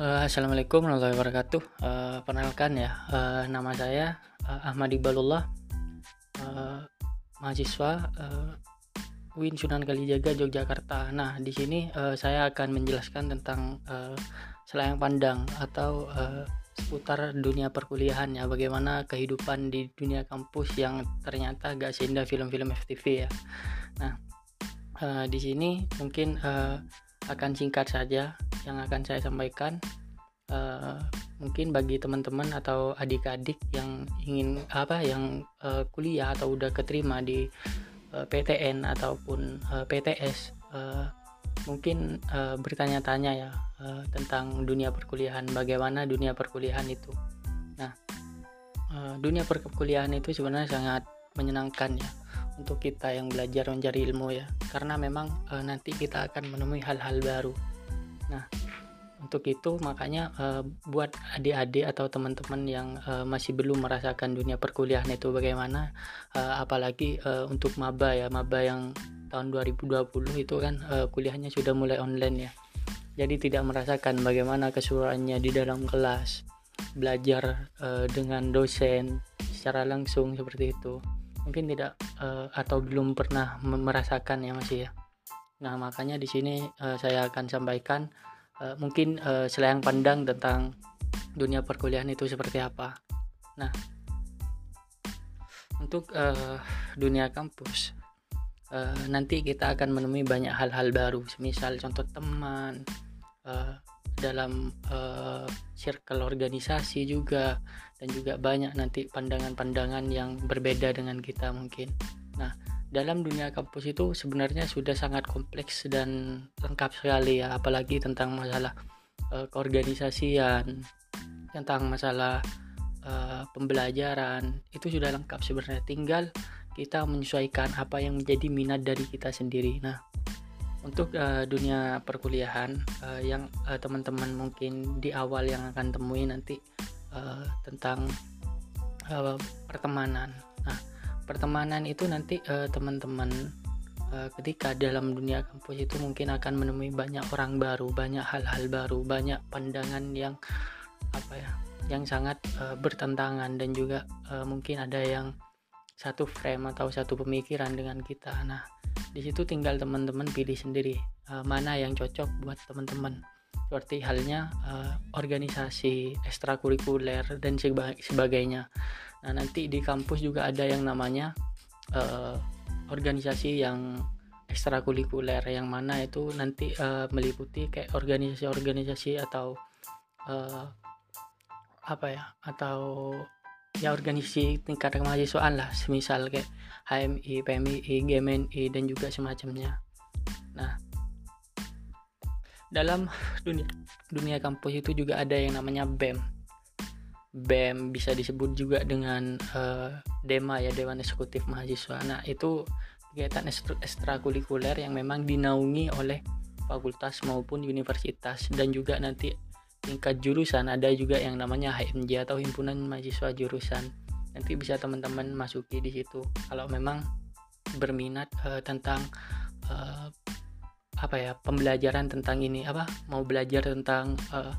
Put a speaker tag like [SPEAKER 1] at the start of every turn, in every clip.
[SPEAKER 1] Uh, Assalamualaikum warahmatullahi wabarakatuh. Uh, perkenalkan ya, uh, nama saya uh, Ahmad Iqbalullah, uh, mahasiswa uh, Win Sunan Kalijaga Yogyakarta. Nah, di sini uh, saya akan menjelaskan tentang uh, selayang pandang atau uh, seputar dunia perkuliahan ya, bagaimana kehidupan di dunia kampus yang ternyata gak seindah film-film FTV ya. Nah, uh, di sini mungkin uh, akan singkat saja yang akan saya sampaikan. Uh, mungkin bagi teman-teman atau adik-adik yang ingin apa yang uh, kuliah atau udah keterima di uh, PTN ataupun uh, PTS uh, mungkin uh, bertanya-tanya ya uh, tentang dunia perkuliahan bagaimana dunia perkuliahan itu. Nah uh, dunia perkuliahan itu sebenarnya sangat menyenangkan ya untuk kita yang belajar mencari ilmu ya. Karena memang e, nanti kita akan menemui hal-hal baru. Nah untuk itu makanya e, buat adik-adik atau teman-teman yang e, masih belum merasakan dunia perkuliahan itu bagaimana e, apalagi e, untuk maba ya maba yang tahun 2020 itu kan e, kuliahnya sudah mulai online ya. Jadi tidak merasakan bagaimana keseruannya di dalam kelas belajar e, dengan dosen secara langsung seperti itu mungkin tidak uh, atau belum pernah merasakan ya masih ya. Nah makanya di sini uh, saya akan sampaikan uh, mungkin uh, selayang pandang tentang dunia perkuliahan itu seperti apa. Nah untuk uh, dunia kampus uh, nanti kita akan menemui banyak hal-hal baru, misal contoh teman, uh, dalam uh, circle organisasi juga dan juga banyak nanti pandangan-pandangan yang berbeda dengan kita mungkin. Nah, dalam dunia kampus itu sebenarnya sudah sangat kompleks dan lengkap sekali ya, apalagi tentang masalah uh, keorganisasian, tentang masalah uh, pembelajaran itu sudah lengkap sebenarnya. Tinggal kita menyesuaikan apa yang menjadi minat dari kita sendiri. Nah, untuk uh, dunia perkuliahan uh, yang uh, teman-teman mungkin di awal yang akan temui nanti uh, tentang uh, pertemanan. Nah, pertemanan itu nanti teman-teman uh, ketika dalam dunia kampus itu mungkin akan menemui banyak orang baru, banyak hal-hal baru, banyak pandangan yang apa ya, yang sangat uh, bertentangan dan juga uh, mungkin ada yang satu frame atau satu pemikiran dengan kita. Nah, di situ tinggal teman-teman pilih sendiri uh, mana yang cocok buat teman-teman seperti halnya uh, organisasi ekstrakurikuler dan sebagainya. Nah nanti di kampus juga ada yang namanya uh, organisasi yang ekstrakurikuler yang mana itu nanti uh, meliputi kayak organisasi-organisasi atau uh, apa ya atau ya organisasi tingkat kemahasiswaan lah semisal kayak HMI, PMI, GMNI dan juga semacamnya. Nah dalam dunia dunia kampus itu juga ada yang namanya BEM BEM bisa disebut juga dengan uh, DEMA ya Dewan Eksekutif Mahasiswa. Nah itu kegiatan ekstrakurikuler yang memang dinaungi oleh fakultas maupun universitas dan juga nanti tingkat jurusan. Ada juga yang namanya HMJ atau himpunan mahasiswa jurusan. Nanti bisa teman-teman masuki di situ. Kalau memang berminat uh, tentang uh, apa ya pembelajaran tentang ini apa mau belajar tentang uh,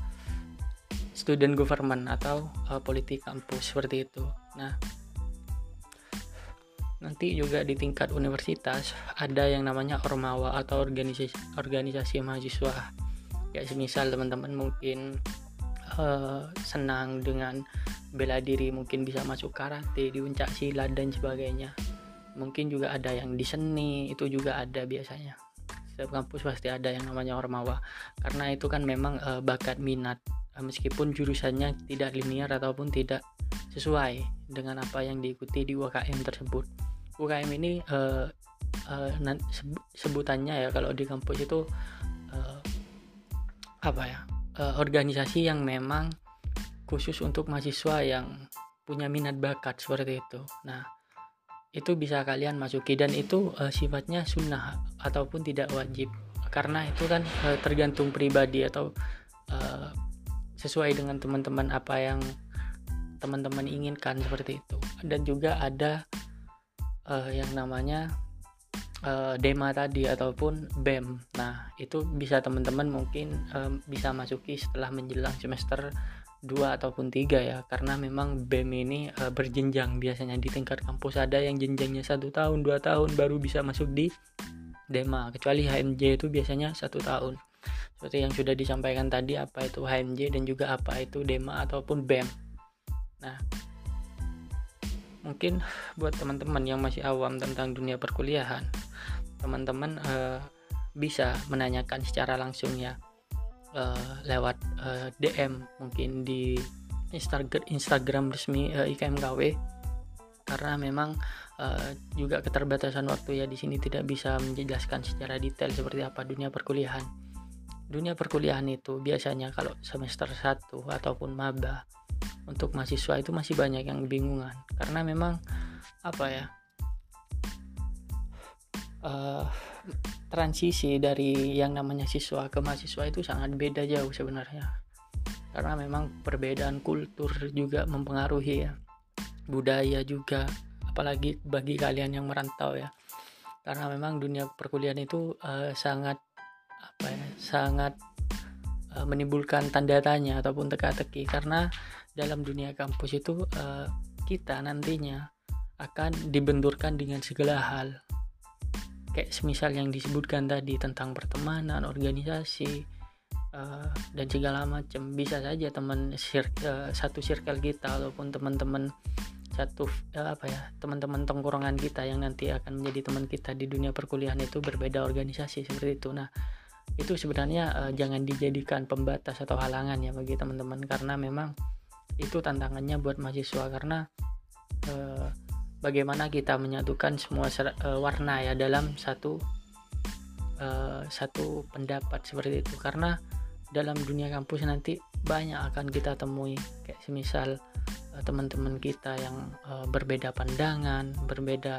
[SPEAKER 1] student government atau uh, politik kampus seperti itu. Nah nanti juga di tingkat universitas ada yang namanya ormawa atau organisasi organisasi mahasiswa. Ya semisal teman-teman mungkin uh, senang dengan bela diri mungkin bisa masuk karate di uncak silat dan sebagainya. Mungkin juga ada yang di seni itu juga ada biasanya setiap kampus pasti ada yang namanya ormawa karena itu kan memang uh, bakat minat uh, meskipun jurusannya tidak linear ataupun tidak sesuai dengan apa yang diikuti di UKM tersebut UKM ini uh, uh, sebutannya ya kalau di kampus itu apa ya uh, organisasi yang memang khusus untuk mahasiswa yang punya minat bakat seperti itu. Nah, itu bisa kalian masuki dan itu uh, sifatnya sunnah ataupun tidak wajib karena itu kan uh, tergantung pribadi atau uh, sesuai dengan teman-teman apa yang teman-teman inginkan seperti itu dan juga ada uh, yang namanya uh, Dema tadi ataupun BEM. Nah, itu bisa teman-teman mungkin uh, bisa masuki setelah menjelang semester 2 ataupun 3 ya karena memang BEM ini uh, berjenjang biasanya di tingkat kampus. Ada yang jenjangnya satu tahun dua tahun baru bisa masuk di Dema kecuali HMJ itu biasanya satu tahun. Seperti yang sudah disampaikan tadi apa itu HMJ dan juga apa itu Dema ataupun BEM nah mungkin buat teman-teman yang masih awam tentang dunia perkuliahan teman-teman uh, bisa menanyakan secara langsung ya uh, lewat uh, eh, DM mungkin di Instagram Instagram resmi uh, IKMKW karena memang uh, juga keterbatasan waktu ya di sini tidak bisa menjelaskan secara detail seperti apa dunia perkuliahan. Dunia perkuliahan itu biasanya kalau semester 1 ataupun maba untuk mahasiswa itu masih banyak yang bingungan karena memang apa ya uh, transisi dari yang namanya siswa ke mahasiswa itu sangat beda jauh sebenarnya. Karena memang perbedaan kultur juga mempengaruhi ya. Budaya juga apalagi bagi kalian yang merantau ya. Karena memang dunia perkuliahan itu uh, sangat apa ya sangat uh, menimbulkan tanda tanya ataupun teka-teki. Karena dalam dunia kampus itu uh, kita nantinya akan dibenturkan dengan segala hal kayak semisal yang disebutkan tadi tentang pertemanan organisasi uh, dan segala macam. Bisa saja teman sir uh, satu circle kita ataupun teman-teman satu uh, apa ya teman-teman tongkrongan kita yang nanti akan menjadi teman kita di dunia perkuliahan itu berbeda organisasi seperti itu. Nah itu sebenarnya uh, jangan dijadikan pembatas atau halangan ya bagi teman-teman karena memang itu tantangannya buat mahasiswa. Karena uh, bagaimana kita menyatukan semua uh, warna ya dalam satu uh, satu pendapat seperti itu. Karena dalam dunia kampus nanti banyak akan kita temui. Kayak semisal uh, teman-teman kita yang uh, berbeda pandangan berbeda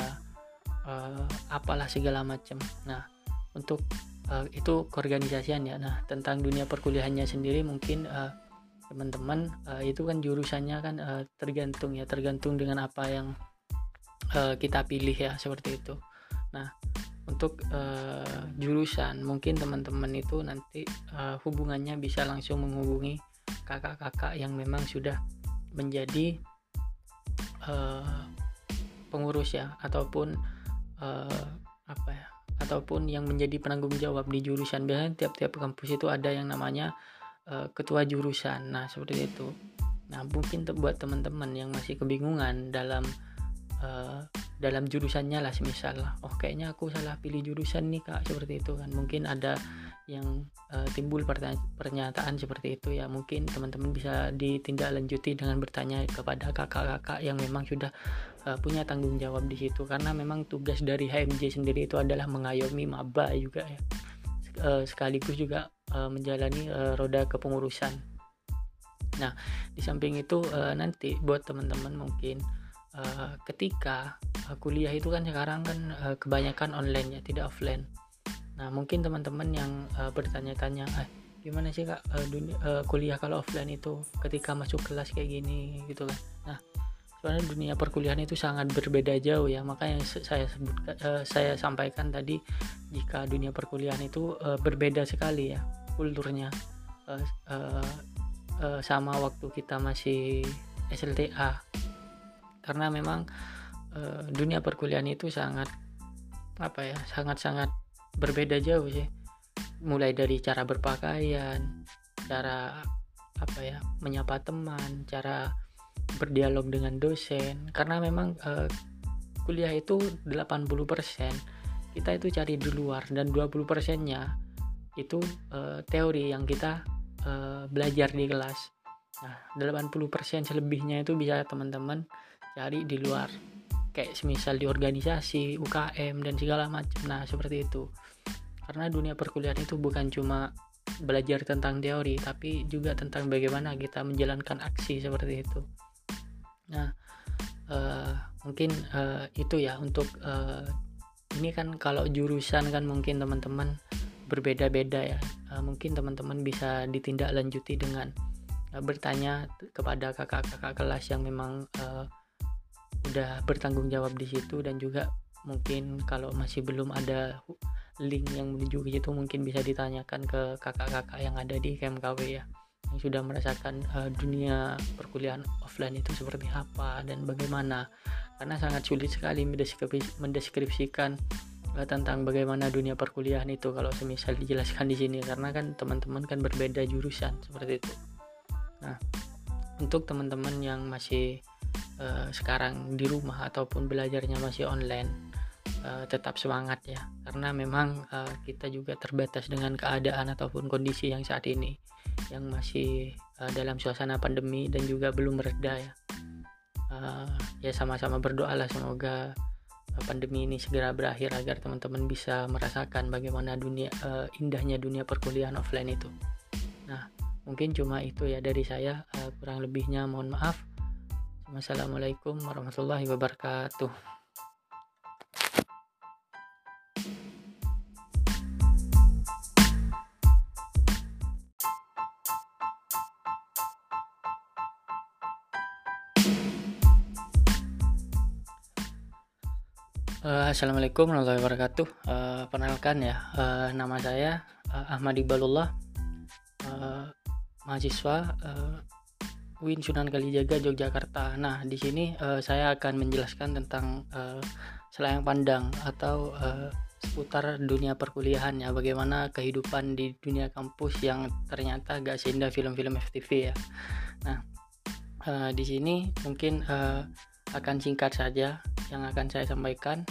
[SPEAKER 1] uh, apalah segala macam. Nah untuk uh, itu keorganisasian ya. Nah tentang dunia perkuliahannya sendiri mungkin uh, teman-teman uh, itu kan jurusannya kan uh, tergantung ya. Tergantung dengan apa yang uh, kita pilih ya seperti itu. Nah untuk uh, jurusan mungkin teman-teman itu nanti uh, hubungannya bisa langsung menghubungi kakak-kakak yang memang sudah menjadi uh, pengurus ya ataupun uh, apa ya ataupun yang menjadi penanggung jawab di jurusan. Biasanya tiap-tiap kampus itu ada yang namanya uh, ketua jurusan. Nah seperti itu. Nah mungkin buat teman-teman yang masih kebingungan dalam uh, dalam jurusannya lah semisal oh kayaknya aku salah pilih jurusan nih kak seperti itu kan. Mungkin ada yang uh, timbul pernyataan seperti itu ya. Mungkin teman-teman bisa ditindaklanjuti dengan bertanya kepada kakak-kakak yang memang sudah uh, punya tanggung jawab di situ. Karena memang tugas dari HMJ sendiri itu adalah mengayomi maba juga ya. Sekaligus juga uh, menjalani uh, roda kepengurusan. Nah di samping itu uh, nanti buat teman-teman mungkin uh, ketika uh, kuliah itu kan sekarang kan uh, kebanyakan online ya tidak offline. Nah mungkin teman-teman yang uh, bertanya-tanya eh, gimana sih kak uh, dunia, uh, kuliah kalau offline itu ketika masuk kelas kayak gini gitu kan. Nah sebenarnya dunia perkuliahan itu sangat berbeda jauh ya. Makanya saya sebut uh, saya sampaikan tadi jika dunia perkuliahan itu uh, berbeda sekali ya kulturnya. Uh, uh, uh, sama waktu kita masih SLTA karena memang e, dunia perkuliahan itu sangat apa ya sangat-sangat berbeda jauh sih. Mulai dari cara berpakaian cara apa ya menyapa teman cara berdialog dengan dosen. Karena memang e, kuliah itu 80% kita itu cari di luar. Dan 20 persennya itu e, teori yang kita e, belajar di kelas. Nah 80% selebihnya itu bisa teman-teman cari di luar. Kayak semisal di organisasi UKM dan segala macam. Nah seperti itu. Karena dunia perkuliahan itu bukan cuma belajar tentang teori tapi juga tentang bagaimana kita menjalankan aksi seperti itu. Nah uh, mungkin uh, itu ya untuk uh, ini kan kalau jurusan kan mungkin teman-teman berbeda-beda ya. Uh, mungkin teman-teman bisa ditindaklanjuti dengan uh, bertanya kepada kakak-kakak kelas yang memang uh, udah bertanggung jawab di situ dan juga mungkin kalau masih belum ada link yang menuju ke situ mungkin bisa ditanyakan ke kakak-kakak yang ada di KMKW ya yang sudah merasakan uh, dunia perkuliahan offline itu seperti apa dan bagaimana. Karena sangat sulit sekali mendeskripsikan uh, tentang bagaimana dunia perkuliahan itu kalau semisal dijelaskan di sini. Karena kan teman-teman kan berbeda jurusan seperti itu. Nah untuk teman-teman yang masih uh, sekarang di rumah ataupun belajarnya masih online uh, tetap semangat ya. Karena memang uh, kita juga terbatas dengan keadaan ataupun kondisi yang saat ini yang masih uh, dalam suasana pandemi dan juga belum mereda ya. Uh, ya sama-sama berdoalah semoga pandemi ini segera berakhir agar teman-teman bisa merasakan bagaimana dunia uh, indahnya dunia perkuliahan offline itu. Nah mungkin cuma itu ya dari saya. Uh, kurang lebihnya mohon maaf Wassalamualaikum warahmatullahi wabarakatuh Uh, Assalamualaikum warahmatullahi wabarakatuh. Uh, perkenalkan ya, uh, nama saya uh, Ahmad Ibalullah, uh, mahasiswa uh, UIN Sunan Kalijaga Yogyakarta. Nah, di sini uh, saya akan menjelaskan tentang uh, selayang pandang atau uh, seputar dunia perkuliahan ya, bagaimana kehidupan di dunia kampus yang ternyata gak seindah film-film FTV ya. Nah, uh, di sini mungkin uh, akan singkat saja yang akan saya sampaikan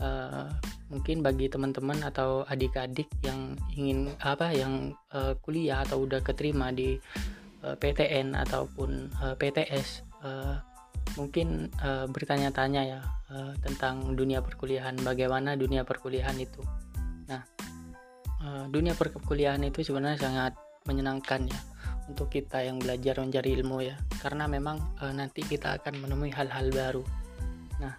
[SPEAKER 1] uh, mungkin bagi teman-teman atau adik-adik yang ingin apa yang uh, kuliah atau udah keterima di PTN ataupun uh, PTS uh, mungkin bertanya-tanya ya tentang dunia perkuliahan bagaimana dunia perkuliahan itu. Nah dunia perkuliahan itu sebenarnya sangat menyenangkan ya untuk kita yang belajar mencari ilmu ya. Karena memang nanti kita akan menemui hal-hal baru. Nah,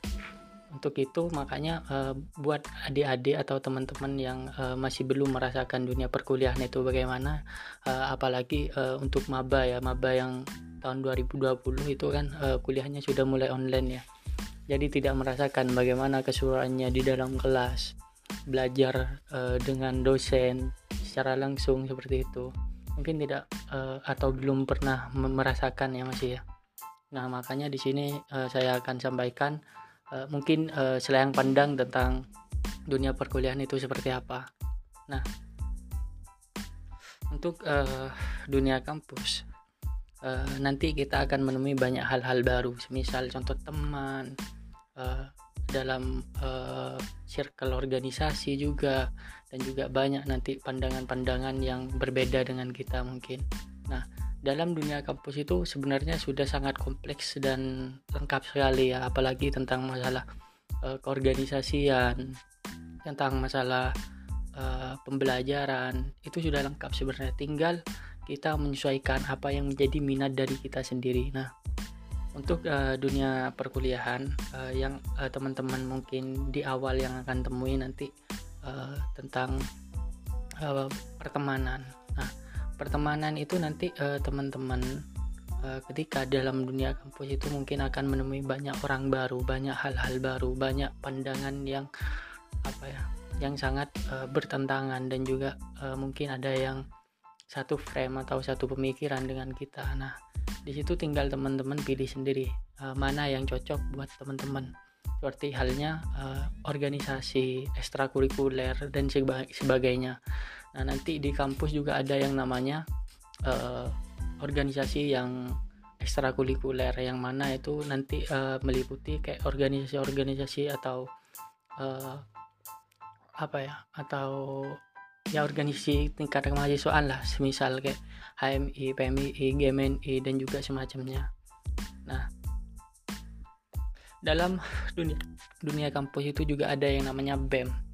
[SPEAKER 1] untuk itu makanya uh, buat adik-adik atau teman-teman yang uh, masih belum merasakan dunia perkuliahan itu bagaimana uh, apalagi uh, untuk maba ya maba yang tahun 2020 itu kan uh, kuliahnya sudah mulai online ya. Jadi tidak merasakan bagaimana keseruannya di dalam kelas belajar uh, dengan dosen secara langsung seperti itu. Mungkin tidak uh, atau belum pernah merasakan ya masih ya. Nah, makanya di sini uh, saya akan sampaikan uh, mungkin uh, selayang pandang tentang dunia perkuliahan itu seperti apa. Nah, untuk uh, dunia kampus uh, nanti kita akan menemui banyak hal-hal baru, misal contoh teman uh, dalam uh, circle organisasi juga dan juga banyak nanti pandangan-pandangan yang berbeda dengan kita mungkin. Nah, dalam dunia kampus itu sebenarnya sudah sangat kompleks dan lengkap sekali ya apalagi tentang masalah uh, keorganisasian tentang masalah uh, pembelajaran itu sudah lengkap sebenarnya. Tinggal kita menyesuaikan apa yang menjadi minat dari kita sendiri. Nah untuk uh, dunia perkuliahan uh, yang uh, teman-teman mungkin di awal yang akan temui nanti uh, tentang uh, pertemanan. Nah pertemanan itu nanti uh, teman-teman uh, ketika dalam dunia kampus itu mungkin akan menemui banyak orang baru, banyak hal-hal baru, banyak pandangan yang apa ya, yang sangat uh, bertentangan dan juga uh, mungkin ada yang satu frame atau satu pemikiran dengan kita. Nah, di situ tinggal teman-teman pilih sendiri uh, mana yang cocok buat teman-teman. Seperti halnya uh, organisasi ekstrakurikuler dan sebagainya. Nah, nanti di kampus juga ada yang namanya uh, organisasi yang ekstrakurikuler yang mana itu nanti uh, meliputi kayak organisasi-organisasi atau uh, apa ya atau ya organisasi tingkat kemahasiswaan lah semisal kayak HMI, PMI, GMNI dan juga semacamnya. Nah, dalam dunia dunia kampus itu juga ada yang namanya BEM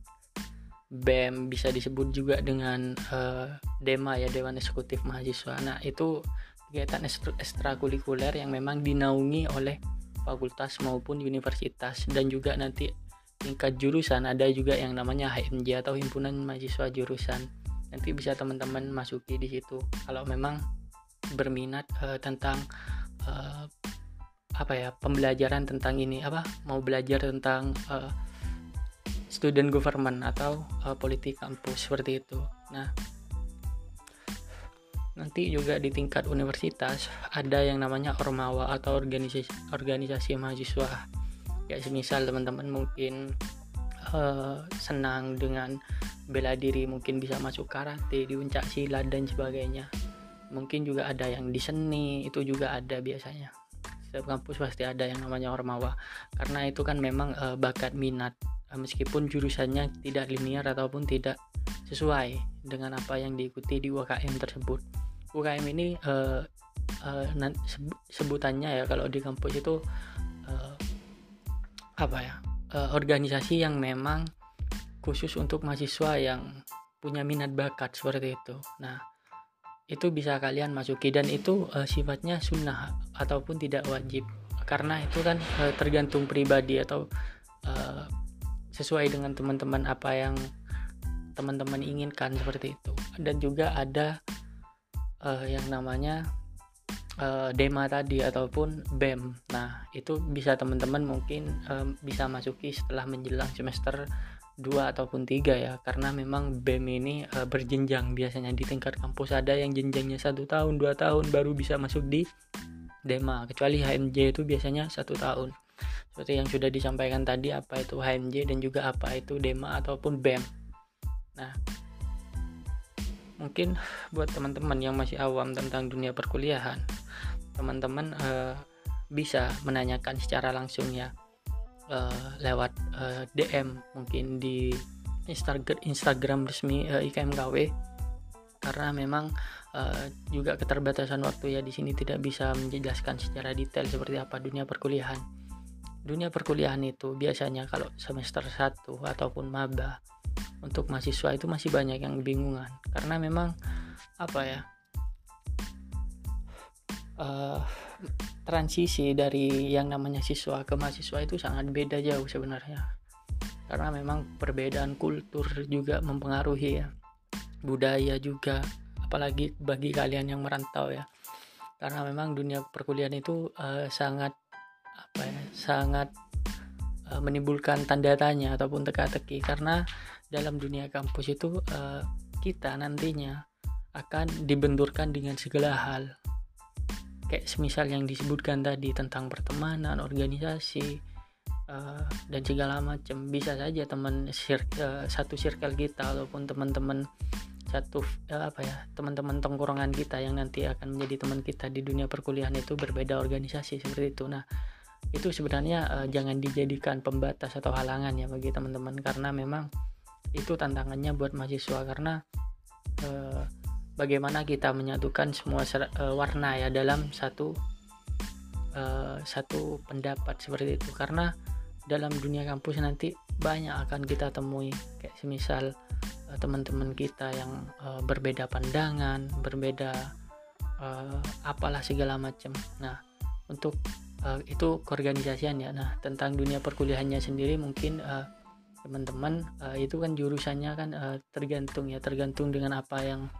[SPEAKER 1] BEM bisa disebut juga dengan uh, DEMA ya Dewan Eksekutif Mahasiswa. Nah, itu kegiatan ekstrakurikuler yang memang dinaungi oleh fakultas maupun universitas dan juga nanti tingkat jurusan ada juga yang namanya HMJ atau Himpunan Mahasiswa Jurusan. Nanti bisa teman-teman masuki di situ kalau memang berminat uh, tentang uh, apa ya pembelajaran tentang ini apa mau belajar tentang uh, student government atau uh, politik kampus seperti itu. Nah, nanti juga di tingkat universitas ada yang namanya ormawa atau organisasi organisasi mahasiswa. Ya, semisal teman-teman mungkin uh, senang dengan bela diri, mungkin bisa masuk karate, di uncak silat dan sebagainya. Mungkin juga ada yang di seni, itu juga ada biasanya. Setiap kampus pasti ada yang namanya ormawa karena itu kan memang uh, bakat minat Eh, meskipun jurusannya tidak linear ataupun tidak sesuai dengan apa yang diikuti di UKM tersebut. UKM ini uh, uh, sebutannya ya kalau di kampus itu uh, apa ya uh, organisasi yang memang khusus untuk mahasiswa yang punya minat bakat seperti itu. Nah itu bisa kalian masuki dan itu uh, sifatnya sunnah ataupun tidak wajib. Karena itu kan uh, tergantung pribadi atau uh, sesuai dengan teman-teman apa yang teman-teman inginkan seperti itu. Dan juga ada uh, yang namanya uh, dema tadi ataupun bem. Nah itu bisa teman-teman mungkin uh, bisa masuki setelah menjelang semester 2 ataupun 3 ya karena memang BEM ini uh, berjenjang. Biasanya di tingkat kampus ada yang jenjangnya satu tahun dua tahun baru bisa masuk di Dema kecuali HMJ itu biasanya satu tahun. Seperti yang sudah disampaikan tadi apa itu HMJ dan juga apa itu DEMA ataupun BEM. Nah mungkin buat teman-teman yang masih awam tentang dunia perkuliahan teman-teman uh, bisa menanyakan secara langsung ya uh, lewat uh, eh, DM mungkin di Instagram Instagram resmi uh, IKMKW karena memang uh, juga keterbatasan waktu ya di sini tidak bisa menjelaskan secara detail seperti apa dunia perkuliahan. Dunia perkuliahan itu biasanya kalau semester 1 ataupun maba untuk mahasiswa itu masih banyak yang bingungan. Karena memang apa ya uh, transisi dari yang namanya siswa ke mahasiswa itu sangat beda jauh sebenarnya. Karena memang perbedaan kultur juga mempengaruhi ya. Budaya juga apalagi bagi kalian yang merantau ya. Karena memang dunia perkuliahan itu uh, sangat apa ya sangat uh, menimbulkan tanda tanya ataupun teka-teki. Karena dalam dunia kampus itu uh, kita nantinya akan dibenturkan dengan segala hal kayak semisal yang disebutkan tadi tentang pertemanan organisasi uh, dan segala macam bisa saja teman sir uh, satu circle kita ataupun teman-teman satu uh, apa ya teman-teman tongkrongan kita yang nanti akan menjadi teman kita di dunia perkuliahan itu berbeda organisasi seperti itu. Nah itu sebenarnya uh, jangan dijadikan pembatas atau halangan ya bagi teman-teman karena memang itu tantangannya buat mahasiswa. Karena uh, bagaimana kita menyatukan semua uh, warna ya dalam satu uh, satu pendapat seperti itu. Karena dalam dunia kampus nanti banyak akan kita temui. Kayak semisal uh, teman-teman kita yang uh, berbeda pandangan berbeda uh, apalah segala macam. Nah untuk uh, itu keorganisasian ya. Nah tentang dunia perkuliahannya sendiri mungkin uh, teman-teman uh, itu kan jurusannya kan uh, tergantung ya. Tergantung dengan apa yang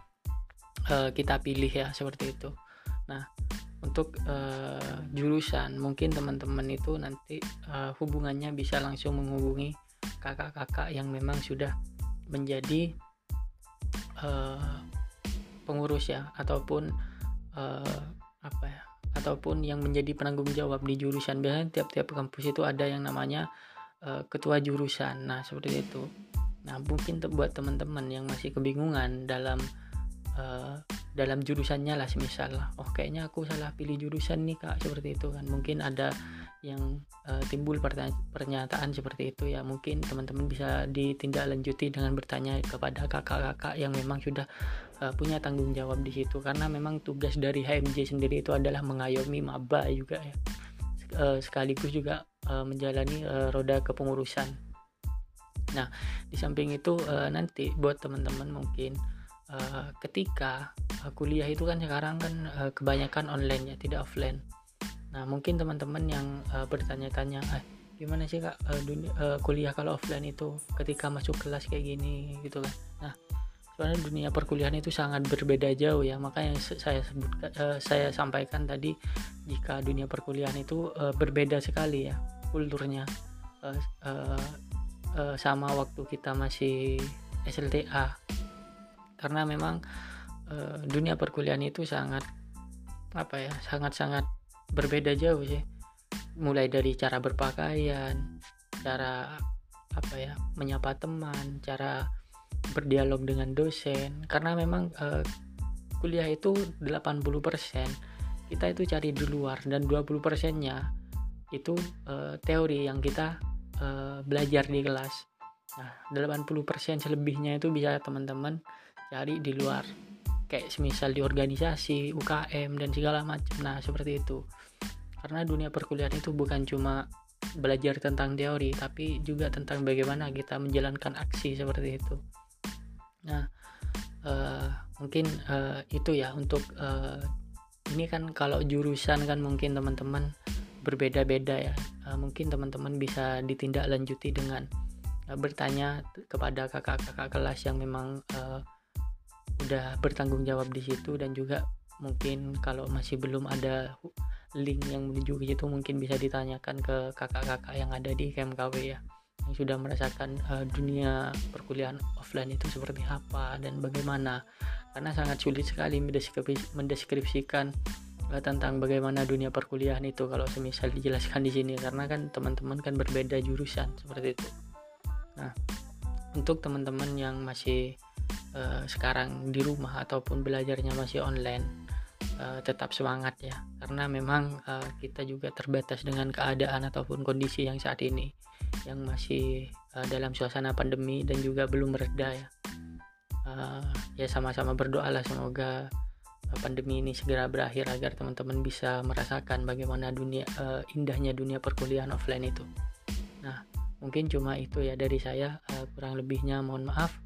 [SPEAKER 1] uh, kita pilih ya seperti itu. Nah untuk uh, jurusan mungkin teman-teman itu nanti uh, hubungannya bisa langsung menghubungi kakak-kakak yang memang sudah menjadi uh, pengurus ya ataupun uh, apa ya ataupun yang menjadi penanggung jawab di jurusan. Biasanya tiap-tiap kampus itu ada yang namanya uh, ketua jurusan. Nah seperti itu. Nah mungkin buat teman-teman yang masih kebingungan dalam uh, dalam jurusannya lah semisal oh kayaknya aku salah pilih jurusan nih kak seperti itu kan. Mungkin ada yang uh, timbul pernyataan seperti itu ya. Mungkin teman-teman bisa ditindaklanjuti dengan bertanya kepada kakak-kakak yang memang sudah uh, punya tanggung jawab di situ. Karena memang tugas dari HMJ sendiri itu adalah mengayomi maba juga ya. Sekaligus juga uh, menjalani uh, roda kepengurusan. Nah di samping itu uh, nanti buat teman-teman mungkin uh, ketika uh, kuliah itu kan sekarang kan uh, kebanyakan online ya tidak offline Nah, mungkin teman-teman yang uh, bertanya-tanya, eh, gimana sih kak uh, dunia, uh, kuliah kalau offline itu ketika masuk kelas kayak gini gitu kan? Nah, sebenarnya dunia perkuliahan itu sangat berbeda jauh ya. Makanya saya sebut, uh, saya sampaikan tadi jika dunia perkuliahan itu uh, berbeda sekali ya kulturnya. Uh, uh, uh, sama waktu kita masih SLTA karena memang uh, dunia perkuliahan itu sangat apa ya sangat-sangat berbeda jauh sih. Mulai dari cara berpakaian cara apa ya menyapa teman cara berdialog dengan dosen. Karena memang uh, kuliah itu 80% kita itu cari di luar. Dan 20 persennya itu uh, teori yang kita uh, belajar di kelas. Nah 80% selebihnya itu bisa teman-teman cari di luar. Kayak semisal di organisasi UKM dan segala macam. Nah seperti itu. Karena dunia perkuliahan itu bukan cuma belajar tentang teori tapi juga tentang bagaimana kita menjalankan aksi seperti itu. Nah uh, mungkin uh, itu ya untuk uh, ini kan kalau jurusan kan mungkin teman-teman berbeda-beda ya. Uh, mungkin teman-teman bisa ditindaklanjuti dengan uh, bertanya kepada kakak-kakak kelas yang memang uh, udah bertanggung jawab di situ dan juga mungkin kalau masih belum ada link yang menuju ke situ mungkin bisa ditanyakan ke kakak-kakak yang ada di KMKW ya yang sudah merasakan uh, dunia perkuliahan offline itu seperti apa dan bagaimana. Karena sangat sulit sekali mendeskripsikan uh, tentang bagaimana dunia perkuliahan itu kalau semisal dijelaskan di sini. Karena kan teman-teman kan berbeda jurusan seperti itu. Nah untuk teman-teman yang masih uh, sekarang di rumah ataupun belajarnya masih online uh, tetap semangat ya. Karena memang uh, kita juga terbatas dengan keadaan ataupun kondisi yang saat ini yang masih uh, dalam suasana pandemi dan juga belum mereda ya. Uh, ya sama-sama berdoalah semoga pandemi ini segera berakhir agar teman-teman bisa merasakan bagaimana dunia uh, indahnya dunia perkuliahan offline itu. Nah mungkin cuma itu ya dari saya. Kurang lebihnya mohon maaf